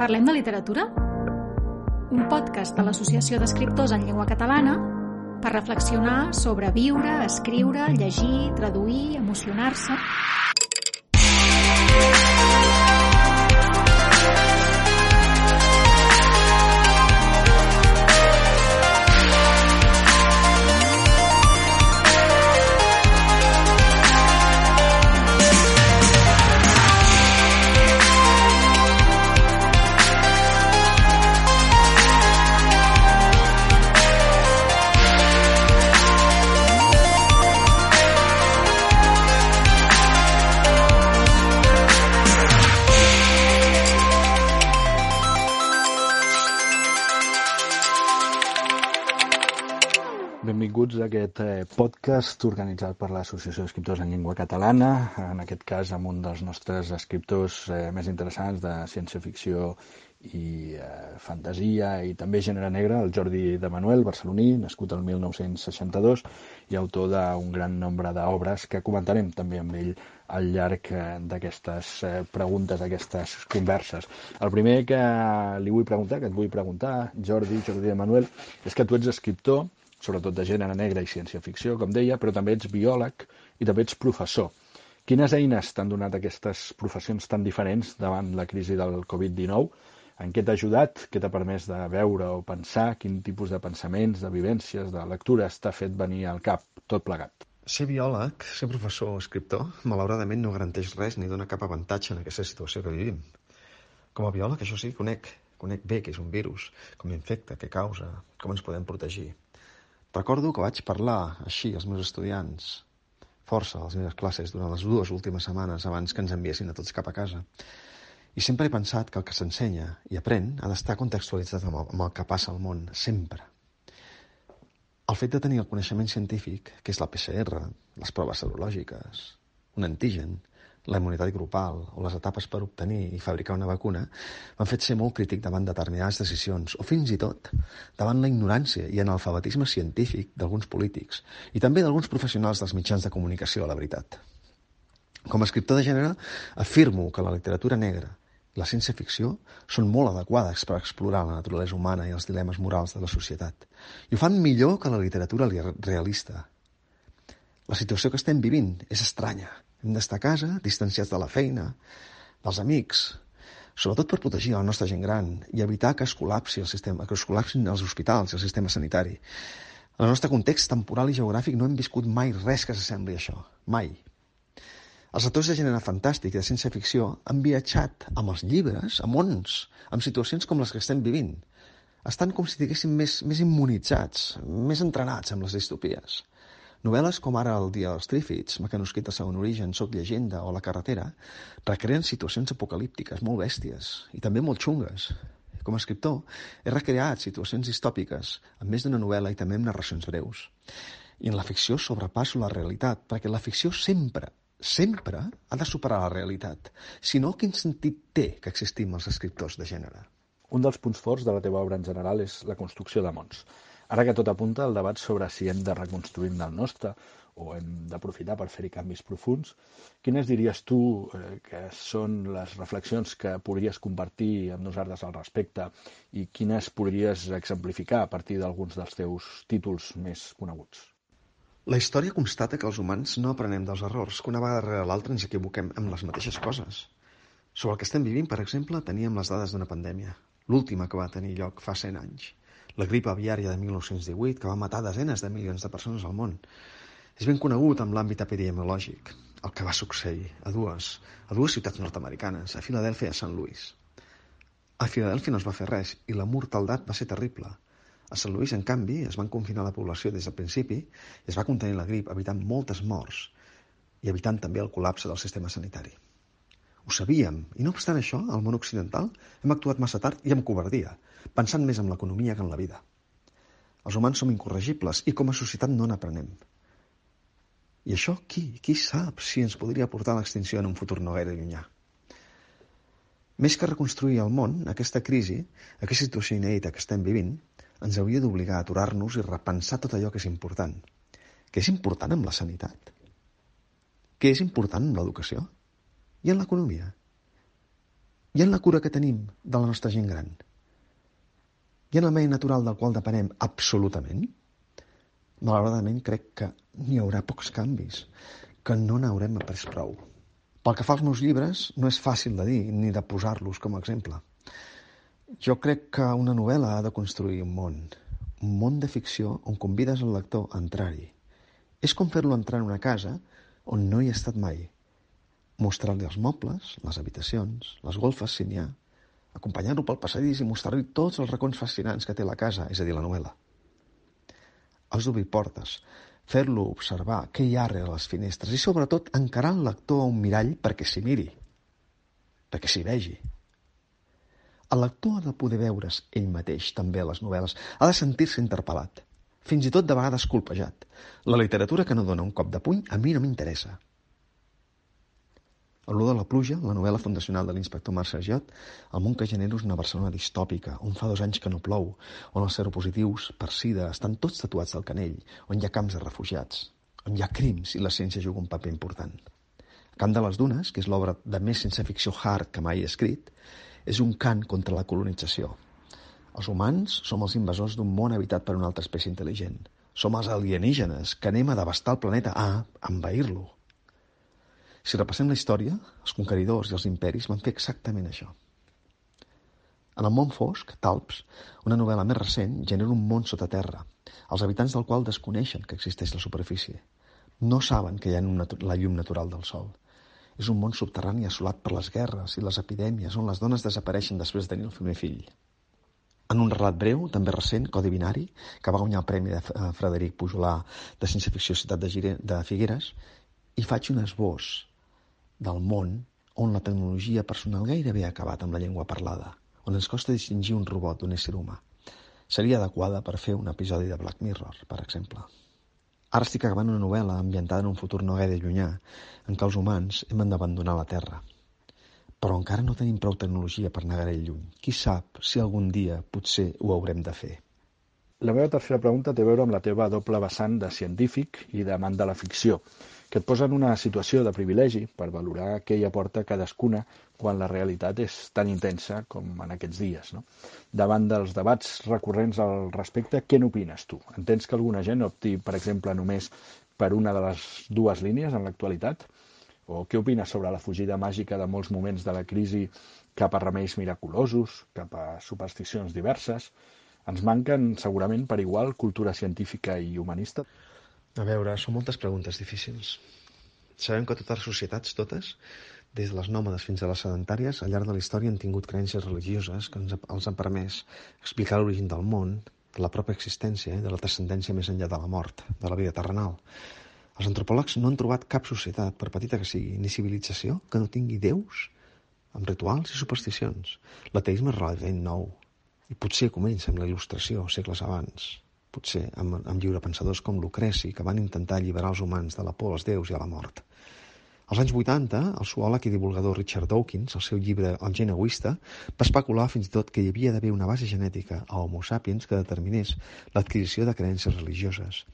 Parlem de literatura? Un podcast de l'Associació d'Escriptors en Llengua Catalana per reflexionar sobre viure, escriure, llegir, traduir, emocionar-se... aquest eh, podcast organitzat per l'Associació d'Escriptors en Llengua Catalana, en aquest cas amb un dels nostres escriptors eh, més interessants de ciència-ficció i eh, fantasia i també gènere negre, el Jordi de Manuel, barceloní, nascut el 1962 i autor d'un gran nombre d'obres que comentarem també amb ell al llarg d'aquestes preguntes, aquestes converses. El primer que li vull preguntar, que et vull preguntar, Jordi, Jordi de Manuel, és que tu ets escriptor, sobretot de gènere negre i ciència-ficció, com deia, però també ets biòleg i també ets professor. Quines eines t'han donat aquestes professions tan diferents davant la crisi del Covid-19? En què t'ha ajudat? Què t'ha permès de veure o pensar? Quin tipus de pensaments, de vivències, de lectures t'ha fet venir al cap, tot plegat? Ser biòleg, ser professor o escriptor, malauradament no garanteix res ni dona cap avantatge en aquesta situació que vivim. Com a biòleg, això sí, conec, conec bé què és un virus, com infecta, què causa, com ens podem protegir. Recordo que vaig parlar així als meus estudiants força a les meves classes durant les dues últimes setmanes abans que ens enviessin a tots cap a casa. I sempre he pensat que el que s'ensenya i aprèn ha d'estar contextualitzat amb el, amb el que passa al món, sempre. El fet de tenir el coneixement científic, que és la PCR, les proves serològiques, un antigen, la immunitat grupal o les etapes per obtenir i fabricar una vacuna m'han fet ser molt crític davant determinades decisions o fins i tot davant la ignorància i analfabetisme científic d'alguns polítics i també d'alguns professionals dels mitjans de comunicació, a la veritat. Com a escriptor de gènere, afirmo que la literatura negra la ciència-ficció són molt adequades per explorar la naturalesa humana i els dilemes morals de la societat. I ho fan millor que la literatura realista. La situació que estem vivint és estranya hem d'estar a casa, distanciats de la feina, dels amics, sobretot per protegir la nostra gent gran i evitar que es col·lapsi el sistema, que es col·lapsin els hospitals i el sistema sanitari. En el nostre context temporal i geogràfic no hem viscut mai res que s'assembli a això. Mai. Els autors de gènere fantàstic i de ciència-ficció han viatjat amb els llibres a mons, amb situacions com les que estem vivint. Estan com si diguéssim més, més immunitzats, més entrenats amb les distopies. Novel·les com ara El dia dels trífits, Mecanoscrit de segon origen, Soc llegenda o La carretera recreen situacions apocalíptiques molt bèsties i també molt xungues. Com a escriptor, he recreat situacions distòpiques amb més d'una novel·la i també amb narracions breus. I en la ficció sobrepasso la realitat, perquè la ficció sempre, sempre ha de superar la realitat. Si no, quin sentit té que existim els escriptors de gènere? Un dels punts forts de la teva obra en general és la construcció de mons. Ara que tot apunta al debat sobre si hem de reconstruir el nostre o hem d'aprofitar per fer-hi canvis profuns, quines diries tu eh, que són les reflexions que podries compartir amb nosaltres al respecte i quines podries exemplificar a partir d'alguns dels teus títols més coneguts? La història constata que els humans no aprenem dels errors, que una vegada rere l'altra ens equivoquem amb les mateixes coses. Sobre el que estem vivint, per exemple, teníem les dades d'una pandèmia, l'última que va tenir lloc fa 100 anys la grip aviària de 1918, que va matar desenes de milions de persones al món. És ben conegut en l'àmbit epidemiològic el que va succeir a dues, a dues ciutats nord-americanes, a Filadèlfia i a Sant Louis. A Filadèlfia no es va fer res i la mortaldat va ser terrible. A Sant Louis, en canvi, es van confinar la població des del principi i es va contenir la grip, evitant moltes morts i evitant també el col·lapse del sistema sanitari. Ho sabíem, i no obstant això, al món occidental hem actuat massa tard i amb covardia, pensant més en l'economia que en la vida. Els humans som incorregibles i com a societat no n'aprenem. I això qui? Qui sap si ens podria portar a l'extinció en un futur no gaire llunyà? Més que reconstruir el món, aquesta crisi, aquesta situació inèdita que estem vivint, ens hauria d'obligar a aturar-nos i repensar tot allò que és important. Què és important amb la sanitat? Què és important amb l'educació? I en l'economia? I en la cura que tenim de la nostra gent gran? I en el medi natural del qual depenem absolutament? Malauradament crec que n'hi haurà pocs canvis, que no n'haurem après prou. Pel que fa als meus llibres, no és fàcil de dir ni de posar-los com a exemple. Jo crec que una novel·la ha de construir un món, un món de ficció on convides el lector a entrar-hi. És com fer-lo entrar en una casa on no hi ha estat mai. Mostrar-li els mobles, les habitacions, les golfes si n'hi ha, acompanyar-lo pel passadís i mostrar-li tots els racons fascinants que té la casa, és a dir, la novel·la. Has d'obrir portes, fer-lo observar què hi ha rere les finestres i, sobretot, encarar el lector a un mirall perquè s'hi miri, perquè s'hi vegi. El lector ha de poder veure's ell mateix també a les novel·les, ha de sentir-se interpel·lat, fins i tot de vegades colpejat. La literatura que no dona un cop de puny a mi no m'interessa. L'olor de la pluja, la novel·la fundacional de l'inspector Marc Sergiot, el món que genera és una Barcelona distòpica, on fa dos anys que no plou, on els seropositius, per sida, estan tots tatuats al canell, on hi ha camps de refugiats, on hi ha crims i la ciència juga un paper important. Camp de les Dunes, que és l'obra de més sense ficció hard que mai he escrit, és un cant contra la colonització. Els humans som els invasors d'un món habitat per una altra espècie intel·ligent. Som els alienígenes que anem a devastar el planeta, a envair-lo. Si repassem la història, els conqueridors i els imperis van fer exactament això. En el món fosc, Talps, una novel·la més recent, genera un món sota terra, els habitants del qual desconeixen que existeix la superfície. No saben que hi ha la llum natural del sol. És un món subterrani assolat per les guerres i les epidèmies on les dones desapareixen després de tenir el primer fill. En un relat breu, també recent, Codi Binari, que va guanyar el premi de Frederic Pujolà de Ciència Ficció Ciutat de, Gire, de Figueres, hi faig un esbós del món on la tecnologia personal gairebé ha acabat amb la llengua parlada, on ens costa distingir un robot d'un ésser humà. Seria adequada per fer un episodi de Black Mirror, per exemple. Ara estic acabant una novel·la ambientada en un futur no gaire llunyà, en què els humans hem d'abandonar la Terra. Però encara no tenim prou tecnologia per anar gaire lluny. Qui sap si algun dia potser ho haurem de fer. La meva tercera pregunta té a veure amb la teva doble vessant de científic i d'amant de la ficció que et posa en una situació de privilegi per valorar què hi aporta cadascuna quan la realitat és tan intensa com en aquests dies. No? Davant dels debats recurrents al respecte, què n'opines tu? Entens que alguna gent opti, per exemple, només per una de les dues línies en l'actualitat? O què opines sobre la fugida màgica de molts moments de la crisi cap a remeis miraculosos, cap a supersticions diverses? Ens manquen segurament per igual cultura científica i humanista? A veure, són moltes preguntes difícils. Sabem que totes les societats, totes, des de les nòmades fins a les sedentàries, al llarg de la història han tingut creences religioses que ens, els han permès explicar l'origen del món, de la pròpia existència i de la transcendència més enllà de la mort, de la vida terrenal. Els antropòlegs no han trobat cap societat, per petita que sigui, ni civilització, que no tingui déus amb rituals i supersticions. L'ateisme és relativament nou, i potser comença amb la il·lustració, segles abans potser amb, amb lliurepensadors com Lucreci, que van intentar alliberar els humans de la por als déus i a la mort. Als anys 80, el zoòleg i divulgador Richard Dawkins, al seu llibre El gen egoista, va especular fins i tot que hi havia d'haver una base genètica a Homo sapiens que determinés l'adquisició de creences religioses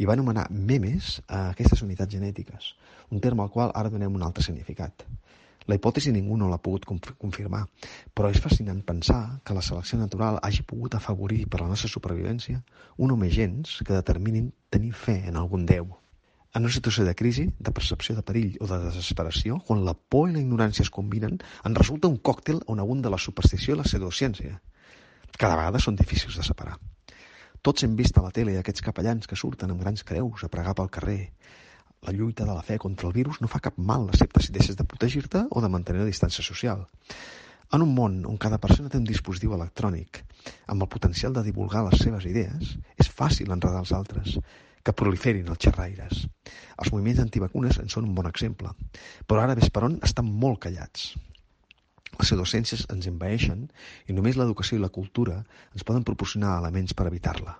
i va anomenar memes a aquestes unitats genètiques, un terme al qual ara donem un altre significat. La hipòtesi ningú no l'ha pogut confirmar, però és fascinant pensar que la selecció natural hagi pogut afavorir per la nostra supervivència un més gens que determinin tenir fe en algun déu. En una situació de crisi, de percepció de perill o de desesperació, quan la por i la ignorància es combinen, en resulta un còctel on abunda la superstició i la pseudociència. Cada vegada són difícils de separar. Tots hem vist a la tele aquests capellans que surten amb grans creus a pregar pel carrer, la lluita de la fe contra el virus no fa cap mal, excepte si deixes de protegir-te o de mantenir la distància social. En un món on cada persona té un dispositiu electrònic amb el potencial de divulgar les seves idees, és fàcil enredar els altres. que proliferin els xerraires. Els moviments antivacunes en són un bon exemple, però ara ves per on estan molt callats. Les pseudociències ens envaeixen i només l'educació i la cultura ens poden proporcionar elements per evitar-la.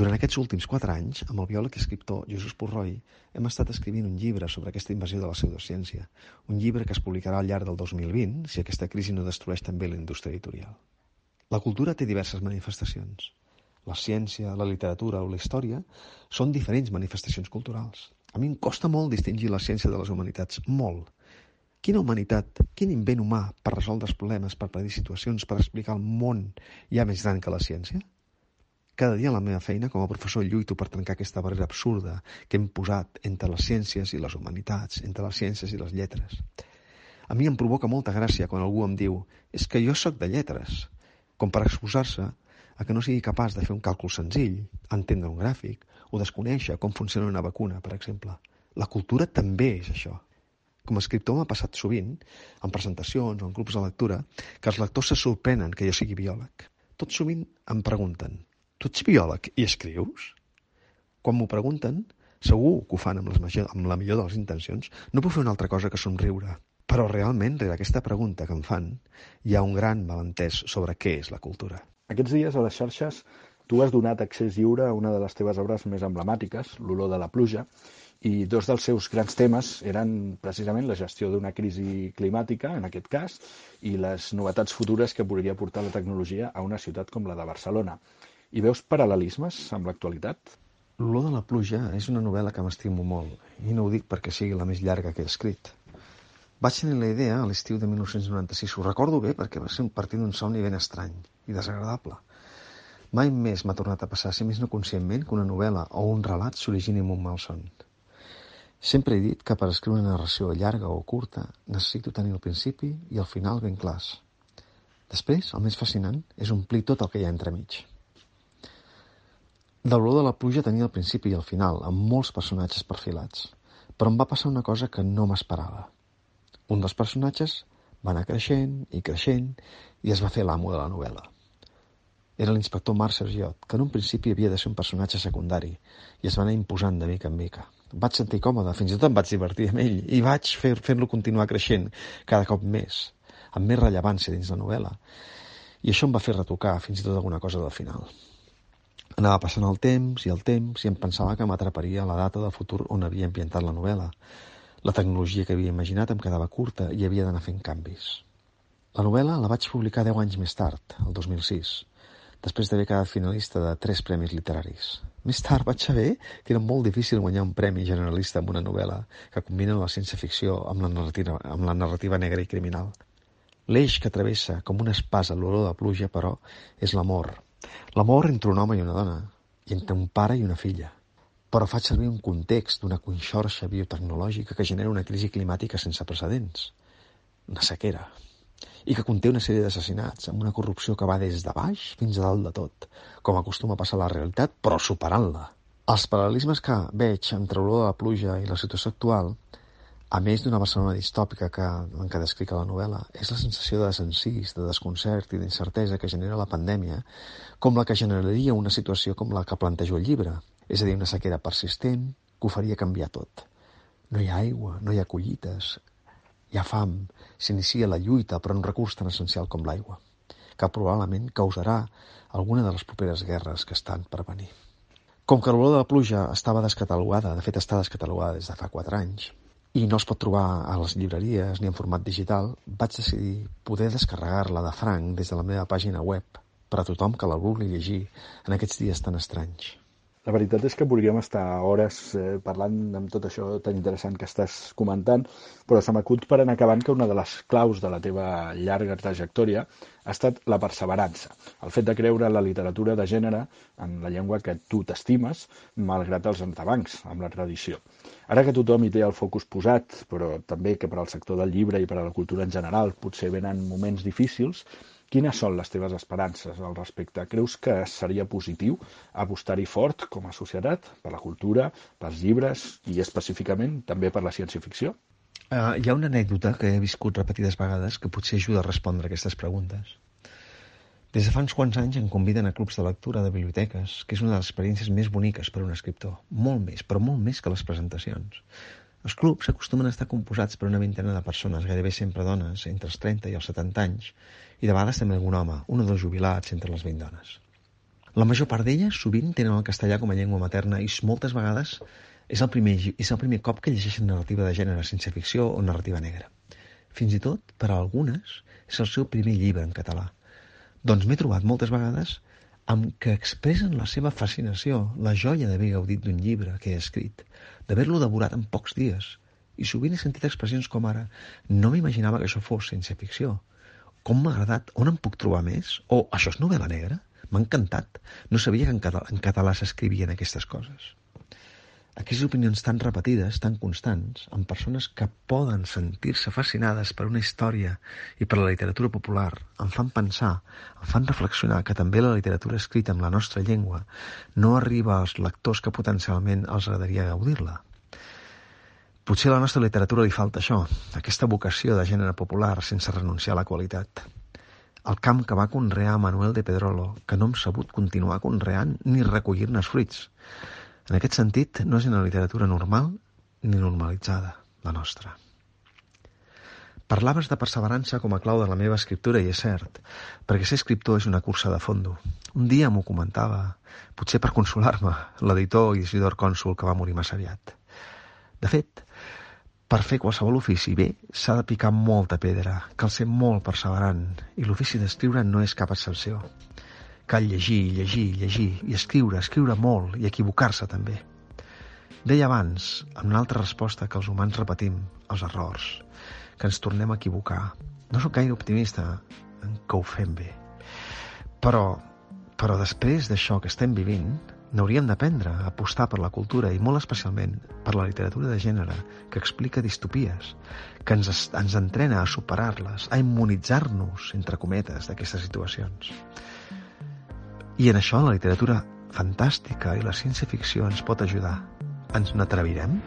Durant aquests últims quatre anys, amb el biòleg i escriptor Jesús Purroi, hem estat escrivint un llibre sobre aquesta invasió de la pseudociència, un llibre que es publicarà al llarg del 2020 si aquesta crisi no destrueix també la indústria editorial. La cultura té diverses manifestacions. La ciència, la literatura o la història són diferents manifestacions culturals. A mi em costa molt distingir la ciència de les humanitats, molt. Quina humanitat, quin invent humà per resoldre els problemes, per predir situacions, per explicar el món hi ha més gran que la ciència? Cada dia a la meva feina com a professor lluito per trencar aquesta barrera absurda que hem posat entre les ciències i les humanitats, entre les ciències i les lletres. A mi em provoca molta gràcia quan algú em diu és que jo sóc de lletres, com per excusar-se a que no sigui capaç de fer un càlcul senzill, entendre un gràfic o desconèixer com funciona una vacuna, per exemple. La cultura també és això. Com a escriptor m'ha passat sovint, en presentacions o en grups de lectura, que els lectors se sorprenen que jo sigui biòleg. Tot sovint em pregunten Tu ets biòleg i escrius? Quan m'ho pregunten, segur que ho fan amb, les major, amb la millor de les intencions, no puc fer una altra cosa que somriure. Però realment, rere aquesta pregunta que em fan, hi ha un gran malentès sobre què és la cultura. Aquests dies a les xarxes tu has donat accés lliure a una de les teves obres més emblemàtiques, L'olor de la pluja, i dos dels seus grans temes eren precisament la gestió d'una crisi climàtica, en aquest cas, i les novetats futures que podria portar la tecnologia a una ciutat com la de Barcelona. Hi veus paral·lelismes amb l'actualitat? L'olor de la pluja és una novel·la que m'estimo molt, i no ho dic perquè sigui la més llarga que he escrit. Vaig tenir la idea a l'estiu de 1996, ho recordo bé perquè va ser un partit d'un somni ben estrany i desagradable. Mai més m'ha tornat a passar, si més no conscientment, que una novel·la o un relat s'origini amb un malson. Sempre he dit que per escriure una narració llarga o curta necessito tenir el principi i el final ben clars. Després, el més fascinant és omplir tot el que hi ha entremig. L'olor de la pluja tenia el principi i el final, amb molts personatges perfilats. Però em va passar una cosa que no m'esperava. Un dels personatges va anar creixent i creixent i es va fer l'amo de la novel·la. Era l'inspector Marcel Giot, que en un principi havia de ser un personatge secundari i es va anar imposant de mica en mica. Vaig sentir còmode, fins i tot em vaig divertir amb ell i vaig fer-lo fer continuar creixent cada cop més, amb més rellevància dins la novel·la. I això em va fer retocar fins i tot alguna cosa del final. Anava passant el temps i el temps i em pensava que m'atraparia la data del futur on havia ambientat la novel·la. La tecnologia que havia imaginat em quedava curta i havia d'anar fent canvis. La novel·la la vaig publicar 10 anys més tard, el 2006, després d'haver quedat finalista de tres premis literaris. Més tard vaig saber que era molt difícil guanyar un premi generalista amb una novel·la que combina la ciència-ficció amb, la narrativa, amb la narrativa negra i criminal. L'eix que travessa com una espasa l'olor de pluja, però, és l'amor, L'amor entre un home i una dona, i entre un pare i una filla. Però faig servir un context d'una conxorxa biotecnològica que genera una crisi climàtica sense precedents. Una sequera. I que conté una sèrie d'assassinats, amb una corrupció que va des de baix fins a dalt de tot, com acostuma a passar a la realitat, però superant-la. Els paral·lelismes que veig entre l'olor de la pluja i la situació actual a més d'una Barcelona distòpica que, en què descric a la novel·la, és la sensació de desencís, de desconcert i d'incertesa que genera la pandèmia, com la que generaria una situació com la que plantejo el llibre, és a dir, una sequera persistent que ho faria canviar tot. No hi ha aigua, no hi ha collites, hi ha fam, s'inicia la lluita per un recurs tan essencial com l'aigua, que probablement causarà alguna de les properes guerres que estan per venir. Com que l'olor de la pluja estava descatalogada, de fet està descatalogada des de fa quatre anys, i no es pot trobar a les llibreries ni en format digital, vaig decidir poder descarregar-la de franc des de la meva pàgina web per a tothom que la vulgui llegir en aquests dies tan estranys. La veritat és que podríem estar hores eh, parlant amb tot això tan interessant que estàs comentant, però se m'acut per anar acabant que una de les claus de la teva llarga trajectòria ha estat la perseverança, el fet de creure en la literatura de gènere en la llengua que tu t'estimes, malgrat els entrebancs amb la tradició. Ara que tothom hi té el focus posat, però també que per al sector del llibre i per a la cultura en general potser venen moments difícils, Quines són les teves esperances al respecte? Creus que seria positiu apostar-hi fort com a societat per la cultura, pels llibres i específicament també per la ciència-ficció? Uh, hi ha una anècdota que he viscut repetides vegades que potser ajuda a respondre a aquestes preguntes. Des de fa uns quants anys em conviden a clubs de lectura de biblioteques, que és una de les experiències més boniques per a un escriptor. Molt més, però molt més que les presentacions. Els clubs acostumen a estar composats per una vintena de persones, gairebé sempre dones, entre els 30 i els 70 anys, i de vegades també algun home, un o dos jubilats entre les 20 dones. La major part d'elles sovint tenen el castellà com a llengua materna i moltes vegades és el primer, és el primer cop que llegeixen narrativa de gènere, sense ficció o narrativa negra. Fins i tot, per a algunes, és el seu primer llibre en català. Doncs m'he trobat moltes vegades amb que expressen la seva fascinació, la joia d'haver gaudit d'un llibre que he escrit, d'haver-lo devorat en pocs dies. I sovint he sentit expressions com ara no m'imaginava que això fos ciència ficció. Com m'ha agradat? On em puc trobar més? O això és novel·la negra? M'ha encantat. No sabia que en català, en català s'escrivien aquestes coses. Aquestes opinions tan repetides, tan constants, amb persones que poden sentir-se fascinades per una història i per la literatura popular, em fan pensar, em fan reflexionar que també la literatura escrita en la nostra llengua no arriba als lectors que potencialment els agradaria gaudir-la. Potser a la nostra literatura li falta això, aquesta vocació de gènere popular sense renunciar a la qualitat. El camp que va conrear Manuel de Pedrolo, que no hem sabut continuar conreant ni recollir-ne els fruits. En aquest sentit, no és una literatura normal ni normalitzada, la nostra. Parlaves de perseverança com a clau de la meva escriptura i és cert, perquè ser escriptor és una cursa de fondo. Un dia m'ho comentava, potser per consolar-me, l'editor Isidor Cònsul que va morir massa aviat. De fet, per fer qualsevol ofici bé s'ha de picar molta pedra, cal ser molt perseverant, i l'ofici d'escriure no és cap excepció. Cal llegir, llegir, llegir, i escriure, escriure molt, i equivocar-se també. Deia abans, amb una altra resposta, que els humans repetim els errors, que ens tornem a equivocar. No sóc gaire optimista en que ho fem bé. Però, però després d'això que estem vivint, n'hauríem d'aprendre a apostar per la cultura i molt especialment per la literatura de gènere que explica distopies, que ens, ens entrena a superar-les, a immunitzar-nos, entre cometes, d'aquestes situacions. I en això la literatura fantàstica i la ciència-ficció ens pot ajudar. Ens n'atrevirem?